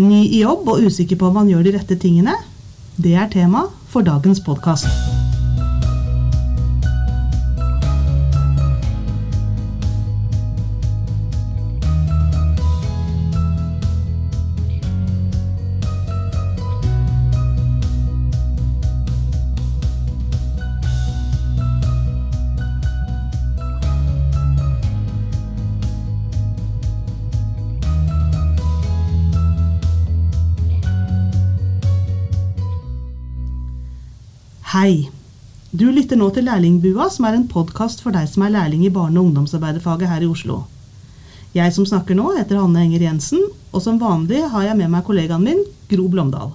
Ny i jobb og usikker på om man gjør de rette tingene? Det er tema for dagens podkast. Hei! Du lytter nå til Lærlingbua, som er en podkast for deg som er lærling i barne- og ungdomsarbeiderfaget her i Oslo. Jeg som snakker nå, heter Hanne Enger Jensen, og som vanlig har jeg med meg kollegaen min, Gro Blomdal.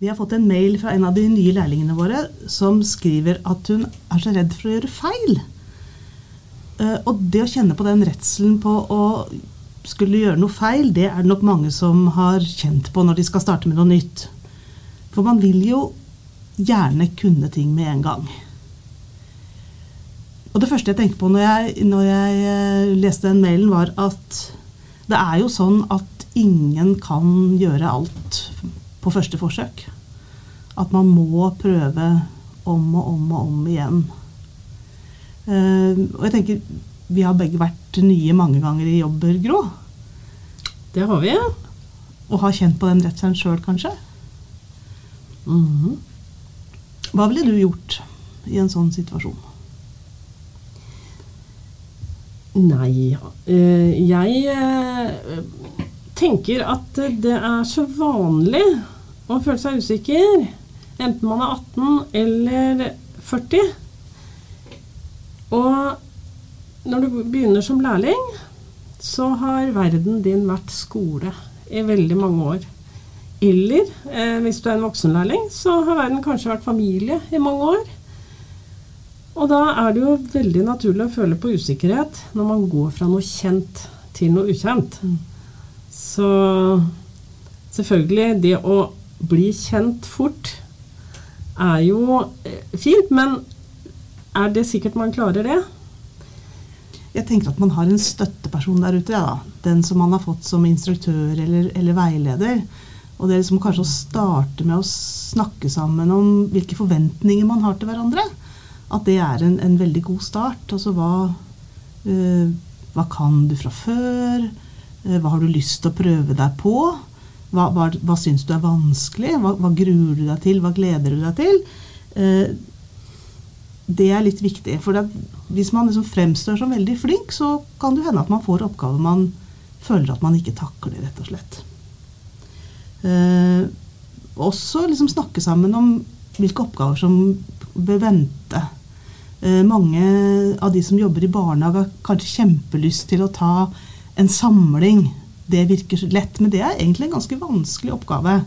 Vi har fått en mail fra en av de nye lærlingene våre som skriver at hun er så redd for å gjøre feil. Eh, Og det å kjenne på den redselen på å skulle gjøre noe feil, det er det nok mange som har kjent på når de skal starte med noe nytt. For man vil jo gjerne kunne ting med en gang. Og det første jeg tenkte på når jeg, når jeg eh, leste den mailen, var at det er jo sånn at ingen kan gjøre alt på første forsøk. At man må prøve om og om og om igjen. Eh, og jeg tenker, vi har begge vært nye mange ganger i jobber, Grå. Det har vi. ja. Og har kjent på den redselen sjøl, kanskje. Mhm. Hva ville du gjort i en sånn situasjon? Nei eh, Jeg eh, tenker at det er så vanlig å føle seg usikker, enten man er 18 eller 40. Og når du begynner som lærling, så har verden din vært skole i veldig mange år. Eller eh, hvis du er en voksenlærling, så har verden kanskje vært familie i mange år. Og da er det jo veldig naturlig å føle på usikkerhet når man går fra noe kjent til noe ukjent. Så selvfølgelig, det å bli kjent fort er jo eh, fint, men er det sikkert man klarer det? Jeg tenker at man har en støtteperson der ute. Ja, da. Den som man har fått som instruktør eller, eller veileder. Og det er liksom kanskje å starte med å snakke sammen om hvilke forventninger man har til hverandre. At det er en, en veldig god start. Altså hva, eh, hva kan du fra før? Eh, hva har du lyst til å prøve deg på? Hva, hva, hva syns du er vanskelig? Hva, hva gruer du deg til? Hva gleder du deg til? Eh, det er litt viktig. For hvis man liksom fremstår som veldig flink, så kan det hende at man får oppgaver man føler at man ikke takler, rett og slett. Eh, også liksom snakke sammen om hvilke oppgaver som bør vente. Eh, mange av de som jobber i barnehage, har kanskje kjempelyst til å ta en samling. Det virker lett, men det er egentlig en ganske vanskelig oppgave.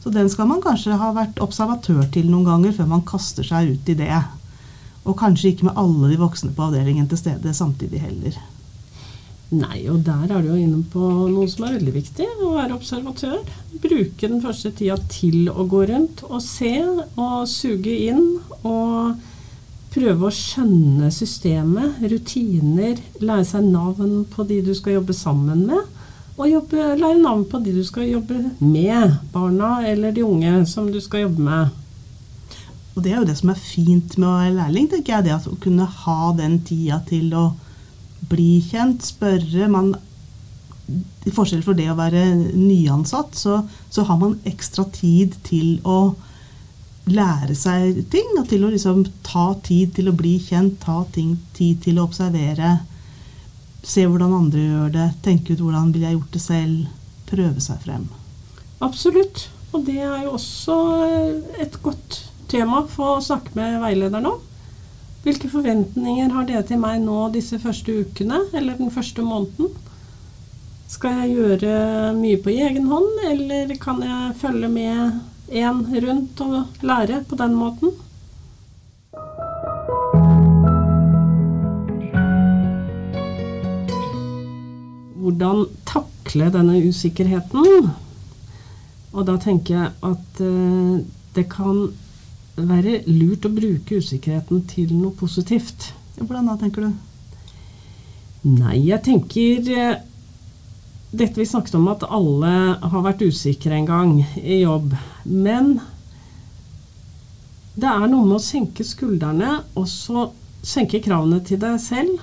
Så den skal man kanskje ha vært observatør til noen ganger før man kaster seg ut i det. Og kanskje ikke med alle de voksne på avdelingen til stede samtidig heller. Nei, og der er du jo inne på noe som er veldig viktig, å være observatør. Bruke den første tida til å gå rundt og se og suge inn og prøve å skjønne systemet, rutiner, lære seg navn på de du skal jobbe sammen med, og jobbe, lære navn på de du skal jobbe med, barna eller de unge som du skal jobbe med. Og det er jo det som er fint med å være lærling, tenker jeg. Det at å kunne ha den tida til å bli kjent, spørre man, I forskjell for det å være nyansatt, så, så har man ekstra tid til å lære seg ting. Og til å liksom ta tid til å bli kjent, ta ting, tid til å observere. Se hvordan andre gjør det, tenke ut hvordan ville jeg gjort det selv. Prøve seg frem. Absolutt. Og det er jo også et godt tema for å snakke med veilederen om. Hvilke forventninger har dere til meg nå disse første ukene, eller den første måneden? Skal jeg gjøre mye på egen hånd, eller kan jeg følge med én rundt og lære på den måten? Hvordan takle denne usikkerheten? Og da tenker jeg at eh, det kan være lurt å bruke usikkerheten til noe positivt. Hvordan da, tenker du? Nei, jeg tenker eh, dette vi snakket om at alle har vært usikre en gang i jobb. Men det er noe med å senke skuldrene og så senke kravene til deg selv.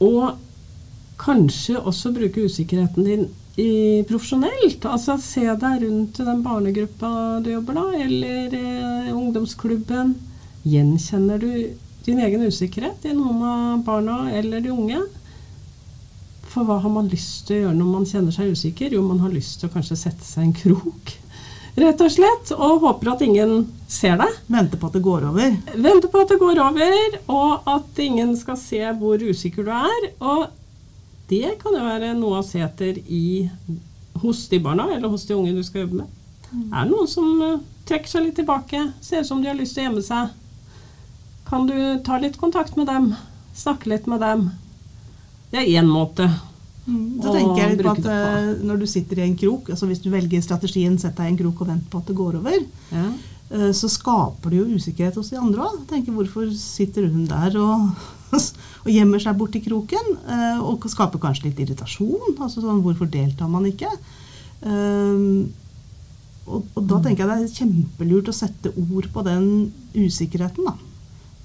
Og kanskje også bruke usikkerheten din i profesjonelt. Altså se deg rundt i den barnegruppa du jobber da, eller eh, ungdomsklubben. Gjenkjenner du din egen usikkerhet i noen av barna eller de unge? For hva har man lyst til å gjøre når man kjenner seg usikker? Jo, man har lyst til å kanskje sette seg en krok, rett og slett. Og håper at ingen ser deg. Vente på at det går over. Vente på at det går over, og at ingen skal se hvor usikker du er. Og det kan jo være noe å se etter i, hos de barna eller hos de unge du skal jobbe med. Er det noen som uh, trekker seg litt tilbake, ser ut som de har lyst til å gjemme seg? Kan du ta litt kontakt med dem? Snakke litt med dem? Det er én måte. Mm, så tenker jeg litt på at. Eh, Når du sitter i en krok, altså hvis du velger strategien 'sett deg i en krok og vent på at det går over', ja. Eh, så skaper det jo usikkerhet hos de andre òg. Hvorfor sitter hun der og, og gjemmer seg borti kroken? Eh, og skaper kanskje litt irritasjon. altså sånn, Hvorfor deltar man ikke? Og, og, da tenker jeg det er kjempelurt å sette ord på den usikkerheten. da.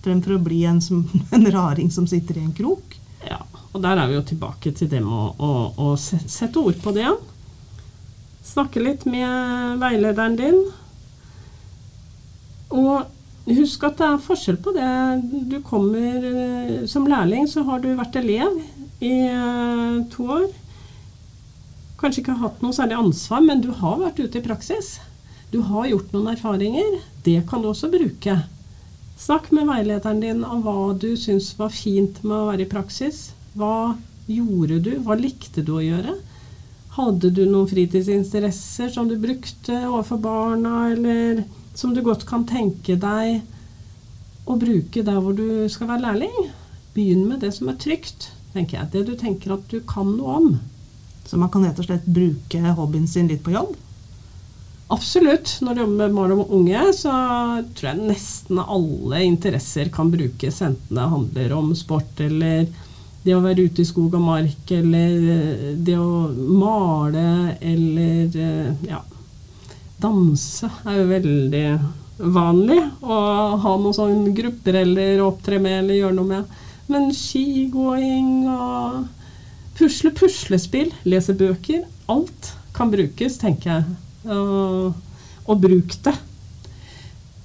Fremfor å bli en, som, en raring som sitter i en krok. Ja, og der er vi jo tilbake til det med å, å, å sette ord på det. Snakke litt med veilederen din. Og husk at det er forskjell på det. Du kommer eh, som lærling, så har du vært elev i uh, to år. Kanskje ikke har hatt noe særlig ansvar, men du har vært ute i praksis. Du har gjort noen erfaringer. Det kan du også bruke. Snakk med veilederen din om hva du syns var fint med å være i praksis. Hva gjorde du? Hva likte du å gjøre? Hadde du noen fritidsinteresser som du brukte overfor barna, eller som du godt kan tenke deg å bruke der hvor du skal være lærling? Begynn med det som er trygt, tenker jeg. Det du tenker at du kan noe om. Så man kan rett og slett bruke hobbyen sin litt på jobb? Absolutt. Når du jobber med barn og unge, så tror jeg nesten alle interesser kan brukes, enten det handler om sport eller det å være ute i skog og mark, eller eh, det å male, eller eh, ja Danse er jo veldig vanlig å ha noen sånne grupper eller opptre med eller gjøre noe med. Men skigåing og pusle, puslespill, lese bøker Alt kan brukes, tenker jeg. Og, og bruk det.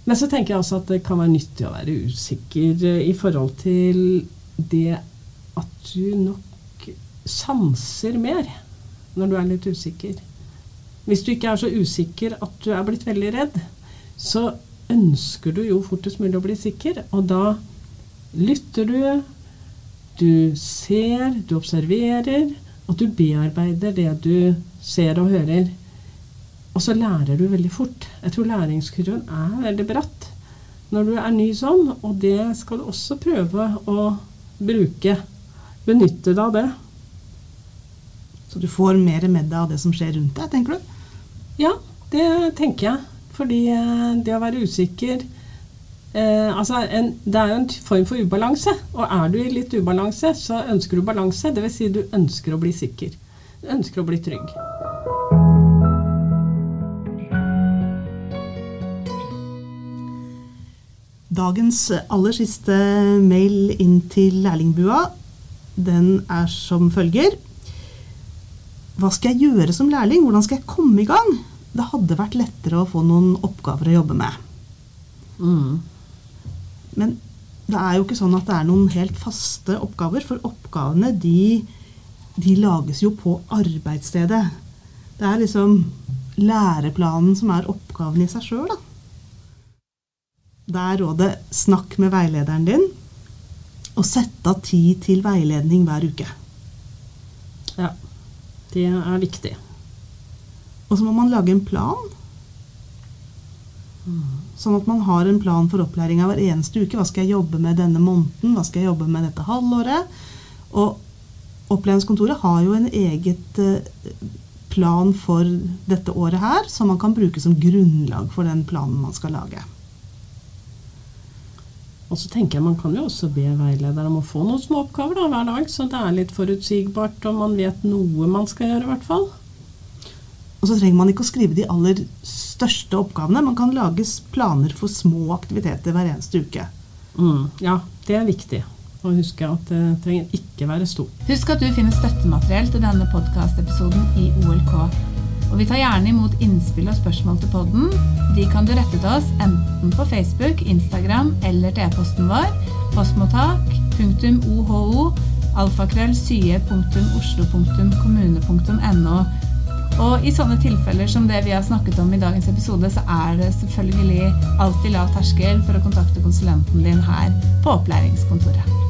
Men så tenker jeg også at det kan være nyttig å være usikker i forhold til det at du nok sanser mer når du er litt usikker. Hvis du ikke er så usikker at du er blitt veldig redd, så ønsker du jo fortest mulig å bli sikker, og da lytter du, du ser, du observerer, og du bearbeider det du ser og hører. Og så lærer du veldig fort. Jeg tror læringskurven er veldig bratt når du er ny sånn, og det skal du også prøve å bruke benytte deg av det. Så du får mer med deg av det som skjer rundt deg, tenker du? Ja, det tenker jeg. Fordi eh, det å være usikker eh, altså en, Det er jo en form for ubalanse. Og er du i litt ubalanse, så ønsker du balanse. Dvs. Si du ønsker å bli sikker. Du ønsker å bli trygg. Dagens aller siste mail inn til lærlingbua den er som følger. Hva skal jeg gjøre som lærling? Hvordan skal jeg komme i gang? Det hadde vært lettere å få noen oppgaver å jobbe med. Mm. Men det er jo ikke sånn at det er noen helt faste oppgaver, for oppgavene de, de lages jo på arbeidsstedet. Det er liksom læreplanen som er oppgaven i seg sjøl, da. Da er rådet snakk med veilederen din og sette av tid til veiledning hver uke. Ja, det er viktig. Og så må man lage en plan. Sånn at man har en plan for opplæringa hver eneste uke. Hva skal jeg jobbe med denne måneden? Hva skal jeg jobbe med dette halvåret? Og Opplæringskontoret har jo en eget eh, plan for dette året her, som man kan bruke som grunnlag for den planen man skal lage. Og så tenker jeg Man kan jo også be veileder om å få noen små oppgaver da, hver dag, så det er litt forutsigbart og man vet noe man skal gjøre. i hvert fall. Og så trenger man ikke å skrive de aller største oppgavene. Man kan lage planer for små aktiviteter hver eneste uke. Mm, ja, det er viktig. Og husk at det trenger ikke være stort. Husk at du finner støttemateriell til denne podkastepisoden i OLK. Og vi tar gjerne imot innspill og spørsmål til podden. De kan du rette til oss enten på Facebook, Instagram eller til e-posten vår postmottak.oho alfakrøll sye.oslo.kommune.no. Og i sånne tilfeller som det vi har snakket om i dagens episode, så er det selvfølgelig alltid lav terskel for å kontakte konsulenten din her på opplæringskontoret.